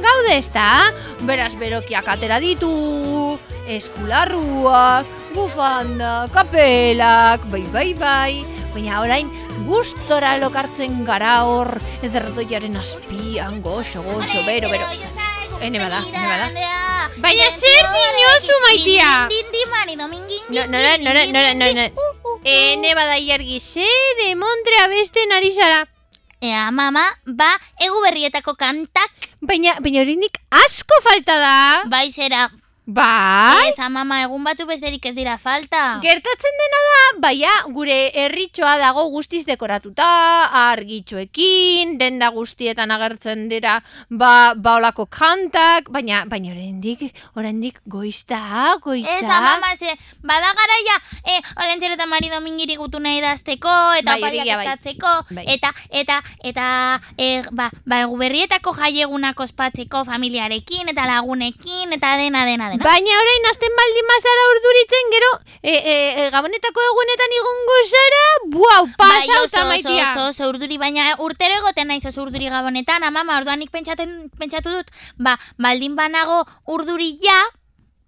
daude, ezta? Beraz, berokiak atera ditu, eskularruak, bufanda, kapelak, bai, bai, bai. Baina orain, gustora lokartzen gara hor, ederdoiaren azpian, goxo, goxo, bero, bero. Ene bada, ene bada. Baina zer dinozu, maitia? Din, din, mari, domingin, No, nora, nora, nora, nora, Ene bada iargi, ze demontre abesten ari zara. Ea, mama, ba, egu berrietako kantak, Baina, baina horinik asko falta da. bai zera. Bai? Ez, mama, egun batzu besterik ez dira falta. Gertatzen dena da, baina gure herritxoa dago guztiz dekoratuta, argitxoekin, denda guztietan agertzen dira, ba, ba olako kantak, baina, baina oraindik, oraindik goizta, goizta. Ez, mama, ze, bada garaia, e, olentzer eta mari domingiri gutu nahi dazteko, eta Bai, opariak bai. eskatzeko, Bai. eta, eta, eta, e, ba, ba, egu berrietako jaiegunak ospatzeko familiarekin, eta lagunekin, eta dena, dena, dena. Baina orain azten baldin mazara urduritzen, gero, e, e, e, gabonetako egunetan igongo zara, buau, Bai, pasauta oso, oso, oso, urduri, baina urtero egoten naiz oso urduri gabonetan, amama, orduan nik pentsaten, pentsatu dut, ba, baldin banago urduri ja,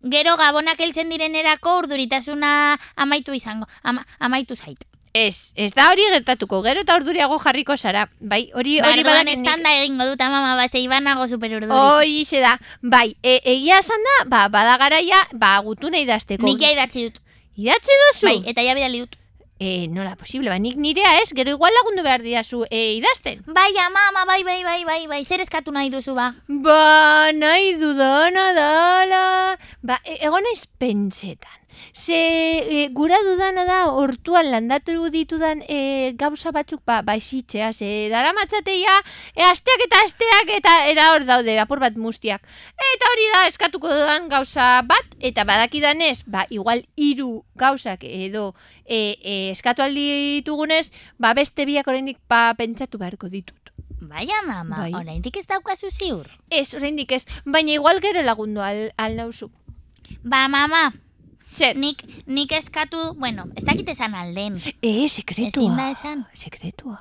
gero gabonak heltzen direnerako urduritasuna amaitu izango, ama, amaitu zait. Ez, ez da hori gertatuko, gero eta urduriago jarriko zara. Bai, hori hori nik. estanda egingo dut, amama, ba, zei banago super urduri. Hori xe da, bai, e, egia esan da, ba, bada garaia, ba, gutu nahi dazteko. Nik ja idatzi dut. Idatzi duzu? Bai, eta ja bidali dut. E, nola posible, ba, nik nirea ez, gero igual lagundu behar diazu e, idazten. Bai, amama, bai, bai, bai, bai, bai, zer eskatu nahi duzu, ba? Ba, nahi dudana dala. Ba, e, egon naiz pentsetan. Ze e, gura dudana da hortuan landatu ditudan e, gauza batzuk ba, ba esitzea, ze dara matzateia e, asteak eta asteak eta eta hor daude apur bat mustiak. Eta hori da eskatuko dudan gauza bat, eta badakidanez, ba, igual hiru gauzak edo e, e, eskatu aldi ditugunez, ba, beste biak oraindik ba, pentsatu beharko ditut. Bai, amama, Bai. oraindik ez daukazu ziur. Ez, oraindik ez, baina igual gero lagundu al, al nauzu. Ba, mama, Zer? nik, nik eskatu, bueno, ez dakit esan alden. E, sekretua. Ezin da esan. Sekretua.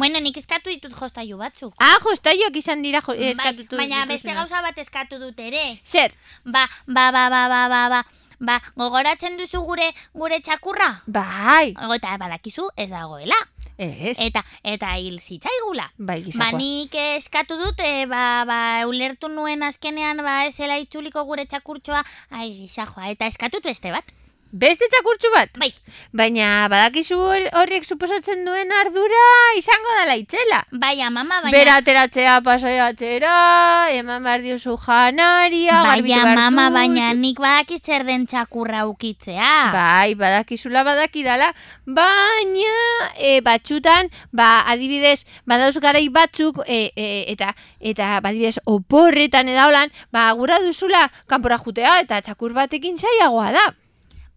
Bueno, nik eskatu ditut jostailu batzuk. Ah, jostaioak izan dira jo, Bai, eskatutu. baina dituzunak. beste gauza bat eskatu dut ere. Zer? Ba, ba, ba, ba, ba, ba, ba, ba, gogoratzen duzu gure gure txakurra? Bai. Eta badakizu ez dagoela. Ez. Eta eta hil zitzaigula. bai, Ba, gizakoa. nik eskatu dut, e, ba, ba, ulertu nuen azkenean, ba, ez itzuliko gure txakurtxoa, ai, gizajoa, eta eskatut beste bat. Beste txakurtxu bat? Bai, Baina badakizu hor- horrek suposatzen duen ardura izango dela itzela. bai, amama, baina... Bera ateratzea pasaiatzera, eman behar diozu janaria, garbitu Baina, mama, baina nik badakit zer den txakurra ukitzea. Bai, badakizula badakidala, baina e, batxutan, ba, adibidez, badauz garai batzuk, e, e, eta, eta badibidez, oporretan edaolan, ba, gura duzula kanpora jutea, eta txakur batekin zaiagoa da.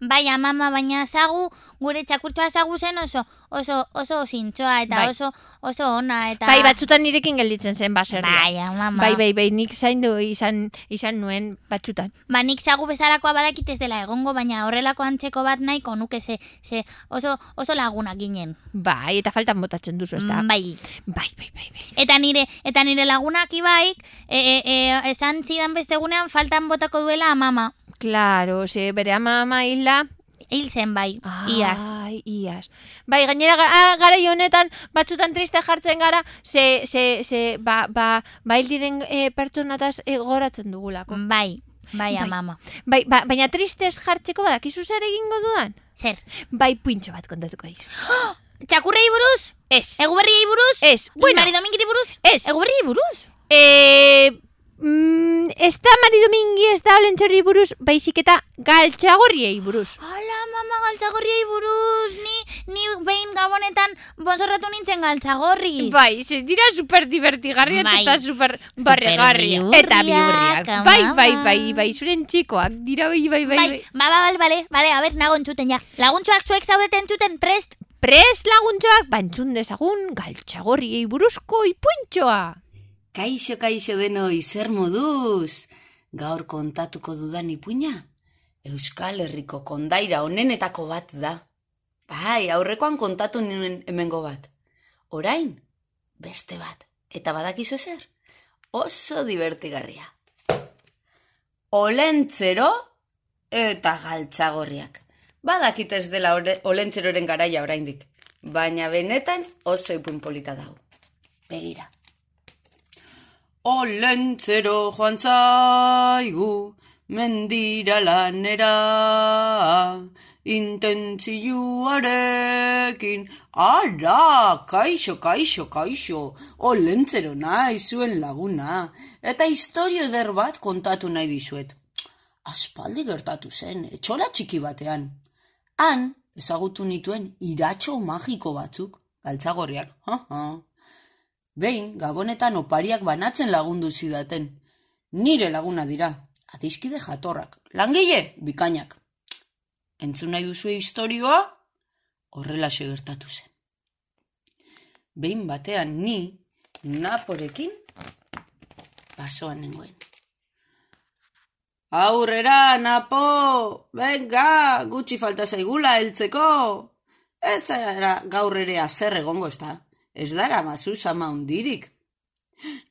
Bai, amama, baina zagu, gure txakurtxoa zagu zen oso, oso, oso zintzoa, eta Bai. oso, oso ona, eta... Bai, batzutan nirekin gelditzen zen baserria. Bai, amama. Bai, bai, bai, nik zaindu izan, izan nuen batzutan. Ba, nik zagu bezalakoa badakit ez dela egongo, baina horrelako antzeko bat nahiko nuke ze, ze oso, oso laguna ginen. Bai, eta faltan botatzen duzu, ez da? Mm, Bai. Bai, bai, bai, bai. Eta nire, eta nire lagunak ibaik, e, e, e, esan zidan beste egunean faltan botako duela amama. Claro, ze bere ama ama hila, Hil zen bai, iaz. Ai, iaz. Bai, gainera ga- ah, garai honetan batzutan triste jartzen gara, ze, ze, ze, ba, ba, ba hil diren e, pertsonataz e, goratzen dugulako. Bai, bai, Bai. amama. Bai, ba, baina tristez jartzeko badakizu zer egingo dudan? Zer, Bai, puintxo bat kontatuko dizu. txakurrei buruz? Ez. Egu berriei buruz? Ez, bueno, Mari Domingiri buruz? ez. Egu berriei buruz? E, mm, ez da Mari Domingi ez da olentxorri buruz, baizik eta galtxagorriei buruz. Hala, mama, galtzagorriei buruz, ni, ni behin gabonetan bonzorratu nintzen galtzagorri. Bai, ze dira super divertigarriak Bai. eta super bihurriak, Eta bihurriak. ama, Bai, bai, bai, bai, zuren txikoak dira bai, bai, bai. Bai, bai. ba, ba, bale, bale, bale, a ber, nago entzuten ja. Laguntxoak zuek zaudete entzuten prest? Pres laguntxoak bantzun dezagun galtxagorriei buruzko ipuintxoa. Kaixo, kaixo denoi, zer moduz? Gaur kontatuko dudan ipuina? Euskal Herriko kondaira onenetako bat da. Bai, aurrekoan kontatu nuen hemengo bat. Orain, beste bat. Eta badakizu zer? oso divertigarria. Olentzero eta galtzagorriak. Badakit ez dela ore- olentzeroren garaia oraindik, baina benetan oso ipun polita dago. Begira. Olentzero joan zaigu, mendira lanera, intentzioarekin, ara, kaixo, kaixo, kaixo, olentzero nahi zuen laguna, eta historio eder bat kontatu nahi dizuet. Aspaldi gertatu zen, etxola txiki batean. Han, ezagutu nituen iratxo magiko batzuk, galtzagorriak, ha, ha. Behin, gabonetan opariak banatzen lagundu zidaten. Nire laguna dira, adiskide jatorrak, langile, bikainak. Entzun nahi duzu historioa? Horrela gertatu zen. Behin batean ni, naporekin, basoan nengoen. Aurrera, napo! Venga, gutxi falta zaigula heltzeko! Ez zara gaur ere azer egongo ez da. Ez dara mazu sama hundirik.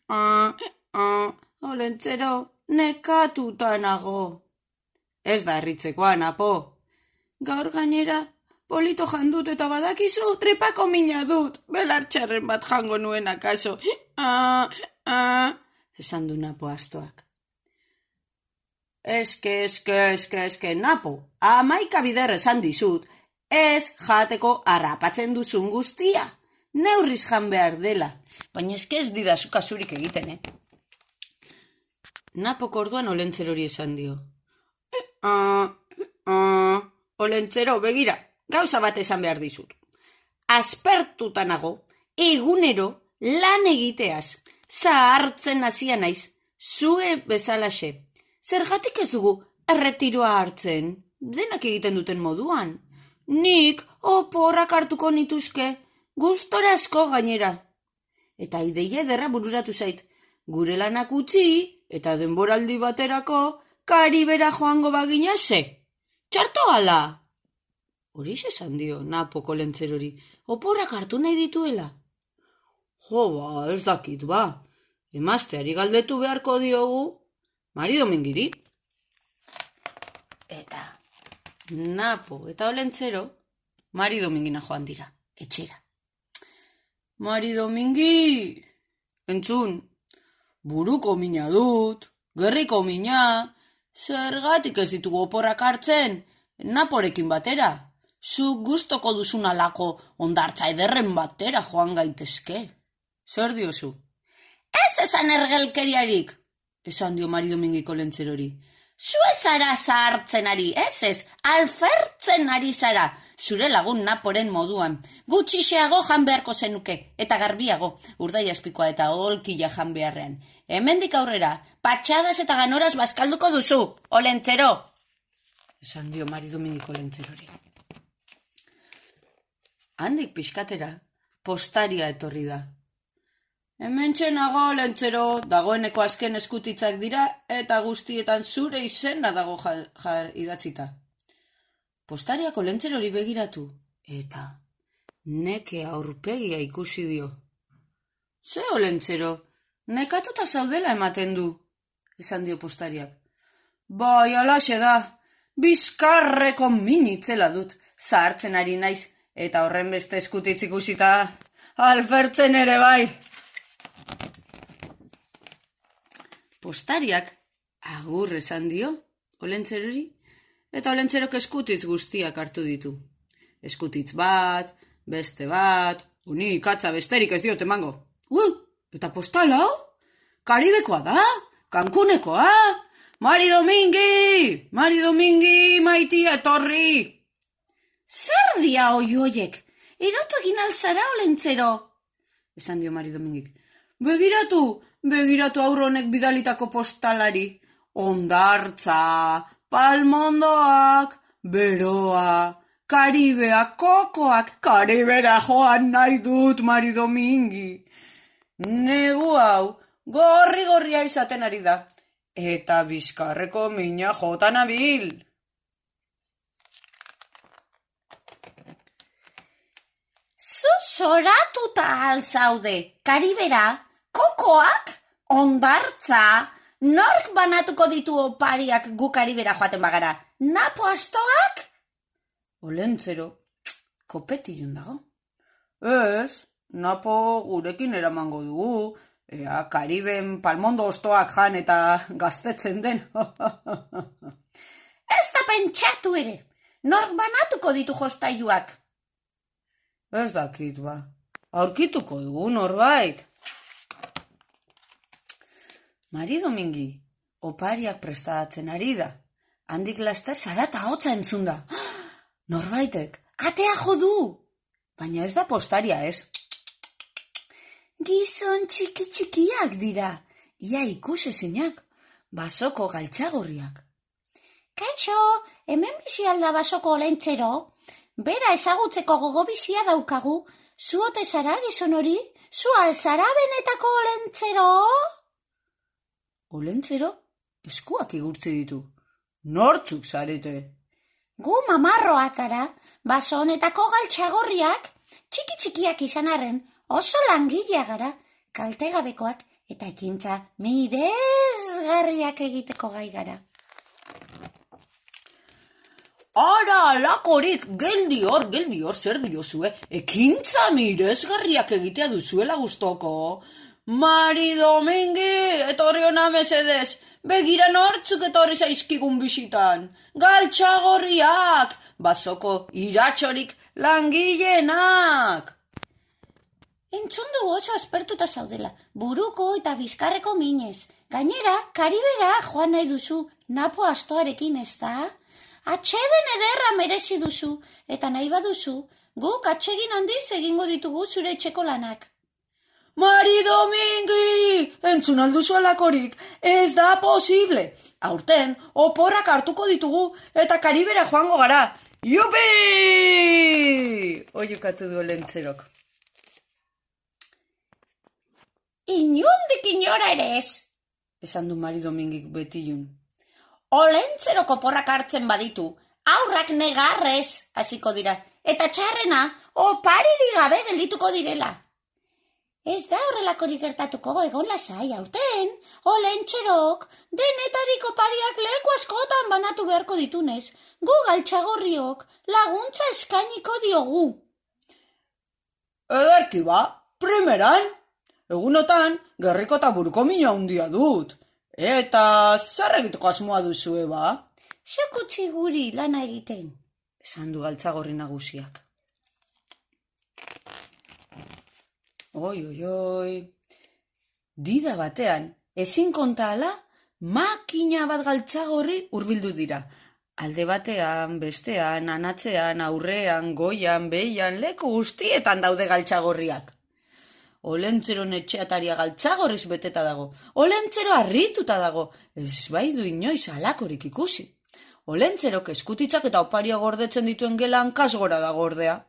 Ah, ah, olentzero, nekatuta nago. Ez da erritzekoa, napo. Gaur gainera, polito jandut eta badakizu, trepako mina dut. Belartxarren bat jango nuen akaso. Ah, ah, esan du napo astoak. Eske, eske, eske, eske, napo, amaika bider esan dizut, ez jateko harrapatzen duzun guztia. Neurriz jan behar dela, baina eske ez didazu kasurik egiten, eh? Napok orduan olentzerori esan dio. Eh, ah, ah, olentzero, begira, gauza bat esan behar dizut. Aspertuta nago, egunero lan egiteaz, zahartzen hasia naiz, zue bezalaxe. Zergatik ez dugu erretiroa hartzen, denak egiten duten moduan. Nik oporrak hartuko nituzke, gustora asko gainera. Eta ideia ederra bururatu zait, gure lanak utzi eta denboraldi baterako karibera joango bagina ze. Txarto ala! Hori esan dio, napoko lentzerori, oporrak hartu nahi dituela. Jo, ba, ez dakit, ba. Emazteari galdetu beharko diogu, Mari Domingiri. Eta Napo eta Olentzero Mari Domingina joan dira, etxera. Mari Domingi, entzun, buruko mina dut, gerriko mina, zergatik ez ditugu oporrak hartzen, Naporekin batera. Zu gustoko duzun alako ondartza ederren batera joan gaitezke. Zer diozu? Ez esan ergelkeriarik, esan dio Mari Domingiko lentzerori. Zu ez zara zahartzen ari, ez ez, alfertzen ari zara, zure lagun naporen moduan. Gutxixeago jan beharko zenuke, eta garbiago, urdai aspikoa eta olkila jan beharrean. Hemendik aurrera, patxadas eta ganoraz bazkalduko duzu, olentzero. Esan dio Mari Domingiko lentzerori. Handik pixkatera, postaria etorri da. Hemen txenago lentzero, dagoeneko azken eskutitzak dira, eta guztietan zure izena dago ja, ja, idatzita. Postariako lentzerori begiratu, eta neke aurpegia ikusi dio. Ze olentzero, nekatuta zaudela ematen du, esan dio postariak. Bai, alaxe da, bizkarreko minitzela dut, zahartzen ari naiz, eta horren beste eskutitz ikusita, alfertzen ere bai. Postariak agur esan dio, olentzerori, eta olentzerok eskutitz guztiak hartu ditu. Eskutitz bat, beste bat, uni katza besterik ez diot emango. Uh, eta postala, Karibekoa da, Kankunekoa, Mari Domingi, Mari Domingi, maiti etorri. Zer dia oi hoiek, erotu egin alzara olentzero, esan dio Mari Domingik. Begiratu, begiratu aurronek bidalitako postalari. Ondartza, palmondoak, beroa, karibea, kokoak, karibera joan nahi dut, Mari Domingi. Negu hau, gorri-gorria izaten ari da. Eta bizkarreko mina jotan abil. Zu soratuta alzaude, karibera, kokoak, Ondartza, nork banatuko ditu opariak gukari bera joaten bagara? Napo astoak? Olentzero, kopetilun dago. Ez, napo gurekin eramango dugu, ea Kariben palmondo ostoak jan eta gaztetzen den. Ez da pentsatu ere, nork banatuko ditu jostailuak? Ez dakit ba, aurkituko dugu norbait. Mari Domingi, opariak prestatzen ari da. Handik laster sarata hotza entzun da. Norbaitek, atea jo du! Baina ez da postaria ez. Gizon txiki txikiak dira, ia ikusezinak, basoko galtxagorriak. Kaixo, hemen bizi alda basoko olentzero? Bera ezagutzeko gogo bizia daukagu, zuote zara gizon hori? Zu alzara benetako olentzero? Olentzero? Eskuak igurtzi ditu. Nortzuk zarete? Gu mamarroak gara, baso honetako galtxagorriak, txiki txikiak izan arren, oso langilea gara, kaltegabekoak eta ekintza mirezgarriak egiteko gai gara. Ara, lakorik, geldi hor, geldi hor, zer diozue, ekintza mirezgarriak egitea duzuela gustoko. Mari Domingi, etorri hona mesedez, begira nortzuk etorri zaizkigun bisitan. Galtxagorriak, basoko iratxorik langileenak. Entzun dugu oso aspertuta zaudela, buruko eta bizkarreko minez. Gainera, karibera joan nahi duzu, napo astoarekin ez da? Atxeden ederra merezi duzu, eta nahi baduzu, guk atxegin handiz egingo ditugu zure etxeko lanak. Mari Domingi, entzun alduzu alakorik, ez da posible. Aurten, oporrak hartuko ditugu eta karibera joango gara. Jupi! Oiukatu du lentzerok. Inundik inora ere ez, esan du Mari Domingik betilun. Olentzeroko porrak hartzen baditu, aurrak negarrez hasiko dira, eta txarrena opariri gabe geldituko direla. Ez da horrelakorik gertatuko egon lasai aurten, olentxerok, denetariko pariak leku askotan banatu beharko ditunez, gu galtxagorriok laguntza eskainiko diogu. Ederki ba, primeran, egunotan, gerriko eta buruko mina handia dut. Eta zer egiteko asmoa duzu eba? Zokutzi guri lana egiten, esan du galtzagorri nagusiak. Oi, oi, oi. Dida batean, ezin konta ala, makina bat galtzagorri hurbildu dira. Alde batean, bestean, anatzean, aurrean, goian, behian, leku guztietan daude galtzagorriak. Olentzeron etxeataria galtzagorriz beteta dago. Olentzero harrituta dago. Ez bai du inoiz alakorik ikusi. Olentzerok eskutitzak eta oparia gordetzen dituen gelan kasgora da gordea.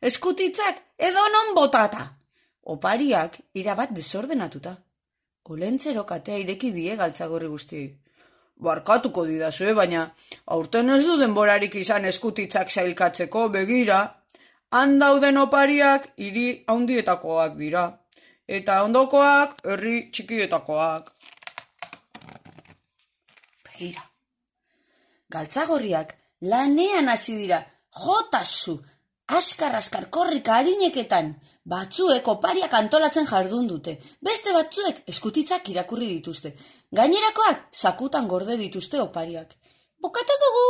Eskutitzak edo non botata. Opariak irabat desordenatuta. Olentzerok atea ireki die galtzagorri guztiei. Barkatuko didazue, baina aurten ez du denborarik izan eskutitzak sailkatzeko begira, Han dauden opariak hiri handietakoak dira, eta ondokoak herri txikietakoak. Begira. Galtzagorriak lanean hasi dira, jotazu, askar-askar korrika harineketan, batzuek opariak antolatzen jardun dute, beste batzuek eskutitzak irakurri dituzte, gainerakoak sakutan gorde dituzte opariak. Bukatu dugu,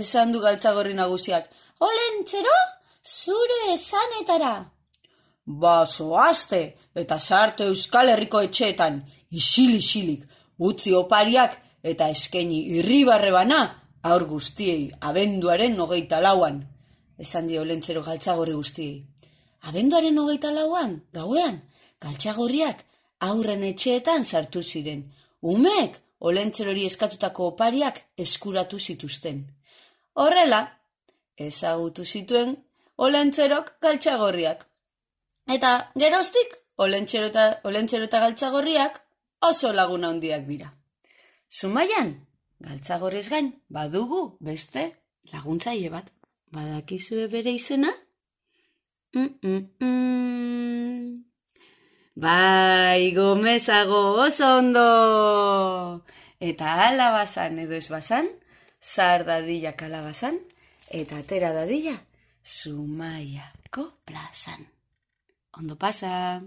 esan du galtzagorri nagusiak, olentzero, zure esanetara. Baso aste! Eta sartu Euskal Herriko etxeetan, isil-isilik, utzi opariak eta eskeni irribarre bana, aur guztiei, abenduaren hogeita lauan. Esan dio lentzero galtzagorri guztiei. Abenduaren hogeita lauan, gauean, galtzagorriak aurren etxeetan sartu ziren. Umek, olentzerori eskatutako opariak eskuratu zituzten. Horrela, ezagutu zituen olentzerok galtzagorriak. Eta geroztik, olentzero eta, olentzero eta galtzagorriak oso laguna handiak dira. Zumaian, galtzagorriz gain, badugu beste laguntzaile bat. Badakizue bere izena? Mm -mm -mm. Bai, gomezago oso ondo! Eta ala bazan edo ez bazan, zar dadila kalabazan, eta atera dadila, zumaiako plazan. Ondo pasa!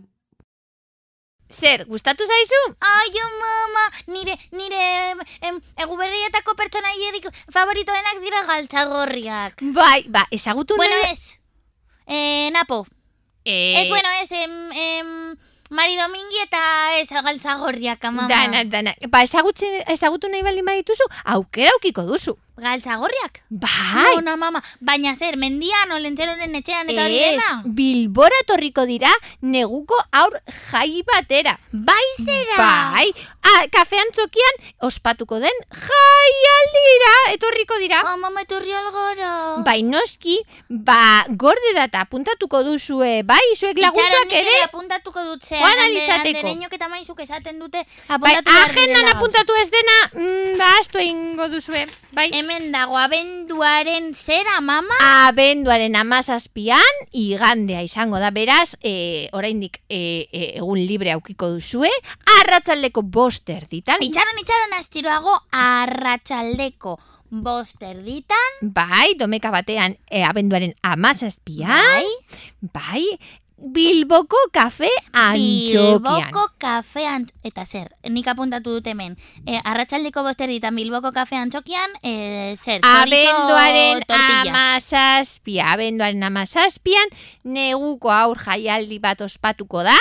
Zer, gustatu zaizu? Ai, oh, mama, nire, nire em, eguberrietako pertsonaierik favoritoenak dira galtzagorriak. Bai, ba, ezagutu Bueno, nahi- ez. Eh, Napo. Eh, Ez, bueno, ez, em, em, Mari Domingi eta ez galtzagorriak, mama. Dana, dana. Ba, ezagutzen, ezagutu nahi baldin badituzu, aukera aukiko duzu. Galtzagorriak? Bai, Ona, mama. Baina zer, mendian, olentzeroren etxean eta hori dena? bilbora etorriko dira neguko aur jai batera. Bai zera! Bai, ah, kafean txokian ospatuko den jaialdira etorriko dira. Oh, mama, etorri algara. Bai, noski, ba, gorde data apuntatuko duzue, bai, zuek laguntzak ere. apuntatuko dut ze. Joan alizateko. Andereñok eta maizuk esaten dute Bai, apuntatu behar agendan apuntatu ez dena, mm, ba, astu egingo duzue, bai. Hemen dago abenduaren zera, mama? Abenduaren amazazpian, igandea izango da, beraz, e, oraindik e, e, egun libre aukiko duzue, arratzaldeko boster ditan, Itxaron, itxaron astiroago arratsaldeko bost erditan. bai, domeka batean, e, abenduaren amazazpian, Bai, bai, Bilboko kafe antxokian. Bilboko kafe ant... Eta zer, nik apuntatu dut hemen. E, arratsaldeko bost erditan Bilboko kafe antxokian, e, zer, Abenduaren amazazpia, abenduaren amazazpian, neguko aur jaialdi bat ospatuko da,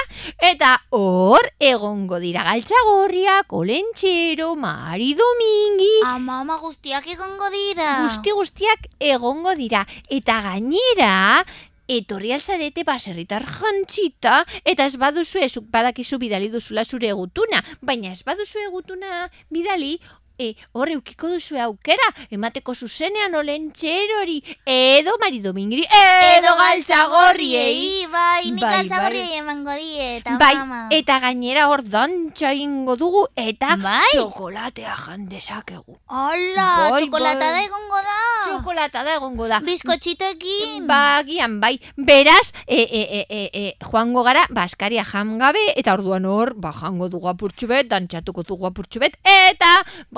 eta hor egongo dira galtzagorriak, olentxero, mari domingi, Ama, ama guztiak egongo dira. guzti guztiak egongo dira. Eta gainera, etorri alzarete baserritar jantzita, eta ez baduzu ezuk badakizu bidali duzula zure egutuna, baina ez baduzu egutuna bidali, e, hor eukiko duzu aukera, emateko zuzenean olentxerori, edo mari domingiri, edo galtzagorriei. Bai, nik Bai, galtzagorriei emango diet, Bai, mama. eta gainera hor dantxa ingo dugu, eta Bai? txokolatea jan dezakegu. Hola, Bai, txokolatada bai. egongo da. Txokolatada egongo da. Bizkotxitekin. Ba, agian, bai. Beraz, e, e, e, e, e, joango gara, baskaria jangabe, eta orduan hor, ba, jango dugu apurtxu bet, dantxatuko dugu apurtxu bet, eta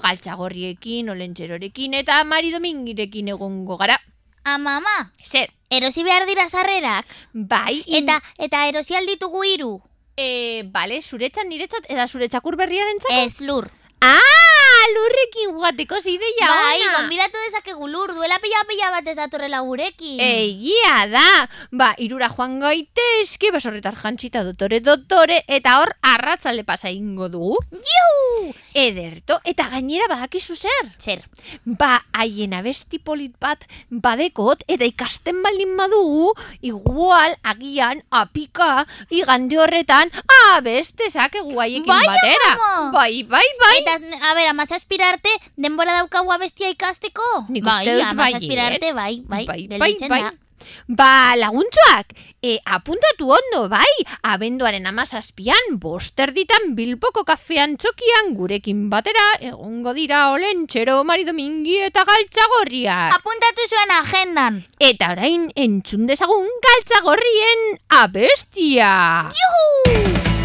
galtzagorriekin, olentxerorekin, eta mari domingirekin egongo gara. Ama, ama, Zer, erosi behar dira sarrerak. bai, in- Eta, eta erosi alditugu hiru. e, bale, zuretzat niretzat, eta zure txakur berriaren Ez lur. Ah, lurrekin guateko zideia bai, ona. gonbidatu dezakegu lur, duela pila-pila bat ez datorrela gurekin. Egia da, ba, irura joan gaitezke, basorretar jantzita dotore dotore, eta hor arratzale pasa ingo dugu. Iu! Ederto, eta gainera badakizu zer? Zer, Ba, haien abesti polit bat badekot, eta ikasten baldin badugu, igual, agian, apika, igande horretan, abeste zakegu haiekin Bai, batera. Bai, bai, bai. Eta, a ber, amazazpira arte, denbora daukagu abestia ikasteko? Nik bai, uste dut baietz. arte, bai, bai, bai, bai, bai. da. Ba, laguntzuak, e, apuntatu ondo, bai, abenduaren amazazpian, boster ditan bilboko kafean txokian gurekin batera, egongo dira olentxero, mari domingi eta galtzagorriak. Apuntatu zuen agendan. Eta orain entzun dezagun galtzagorrien abestia. Basoan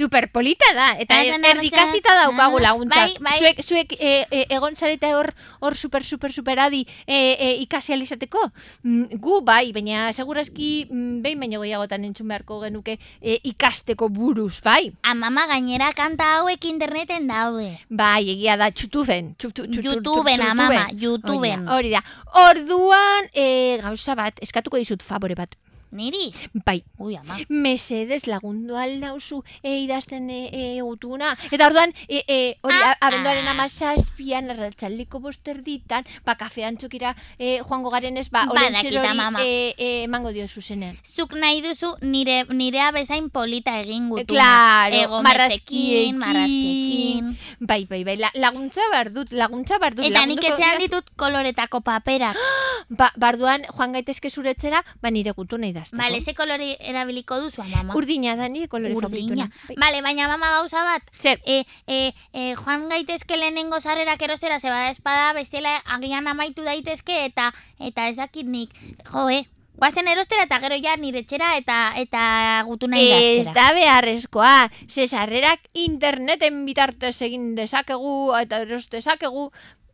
Superpolita da, eta Bai, er, bai, erdikasita daukagu bai, laguntzak. bai. Zuek, zuek e, e, egon zarete hor, hor super, super, super adi e, e, ikasi alizateko? Mm, gu bai, baina segurazki mm, behin baino gehiagotan entzun beharko genuke e, ikasteko buruz, bai? Amama gainera kanta hauek interneten daude. Bai, egia da, txutuben. Txutu, txutu, YouTubeen, amama, txutuben. YouTubeen. Hori da. Orduan, e, gauza bat, eskatuko dizut favore bat. Niri? Bai, Ui, ama. mesedes lagundu aldauzu e, idazten e, e, gutuna. Eta orduan, e, e, hori, Ah, abenduaren ah. amazazpian, arratzaldiko bosterditan, ba, kafean txukira e, joango garen ez, ba, Badakit, orentxer hori amama. e, e, emango dio zuzenean. Zuk nahi duzu nire, nirea bezain polita egin E, gutuna. claro, Ego marrazkiekin. marrazkekin. Bai, bai, bai, la, laguntza behar dut, laguntza behar dut. Eta nik etxean ditut koloretako paperak. Ba, barduan, joan gaitezke zuretzera, ba, nire gutuna idazteko. Bale, ze kolore erabiliko duzu, mama? Urdina da nire kolore. Urdina. Bai. Bale, baina mama gauza bat. Zer, E, e, e, joan gaitezke lehenengo sarrerak erostera, ze bada espada bestela agian amaitu daitezke eta eta ez dakit nik. Jo, eh? Guazen erostera eta gero ja nire etxera eta eta gutuna Ez idaztera. da beharrezkoa, ze sarrerak interneten bitartez egin dezakegu eta eros dezakegu,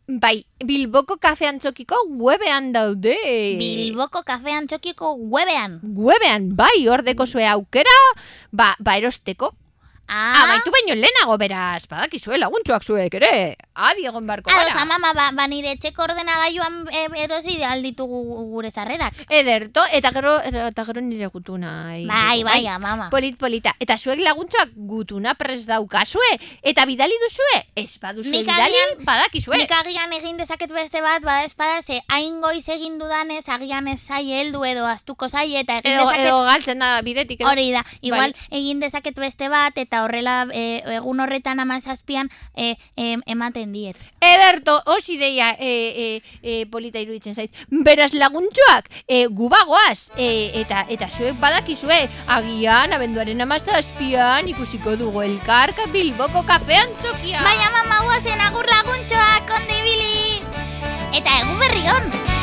bai, Bilboko kafe antzokiko webean daude. Bilboko kafean txokiko webean. Webean, bai, ordeko zue aukera, ba, ba erosteko. Ah, Amaitu baino lehenago beraz, badakizue laguntzuak zuek ere. Adi egon barko Ados, gara. amama, ba, ba nire etxeko ordenagailuan e, erosi alditugu gure sarrerak. Ederto, eta gero, eta gero nire gutuna. Bai, bai, amama. Polit polita. Eta zuek laguntzuak gutuna pres daukazue, eta bidali duzue, ez baduzue Nik bidali, agian- badakizue. Nik agian egin dezaket beste bat, bada espada, ze hain goiz egin dudanez, agian ez zai heldu edo astuko zai, eta egin edo, dezaket... edo galtzen da bidetik. Hori da, igual egin dezaket beste bat, eta horrela e, egun horretan amazazpian e, e, ematen diet. Ederto, os ideia e, e, polita iruditzen zait. Beraz laguntzuak, e, gubagoaz, e, eta eta zuek badakizue, agian abenduaren amazazpian ikusiko dugu elkarka Bilboko kafean txokia. Baina mama guazen agur laguntxoak, onde ibili! Eta egun berri on!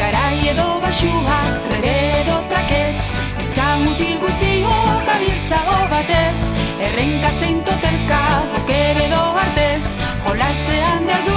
Garai edo basua, rede edo trakets Ezka mutil guztiok abiltzago batez. Errenka zein totelka, boker edo artez. Jolasean behar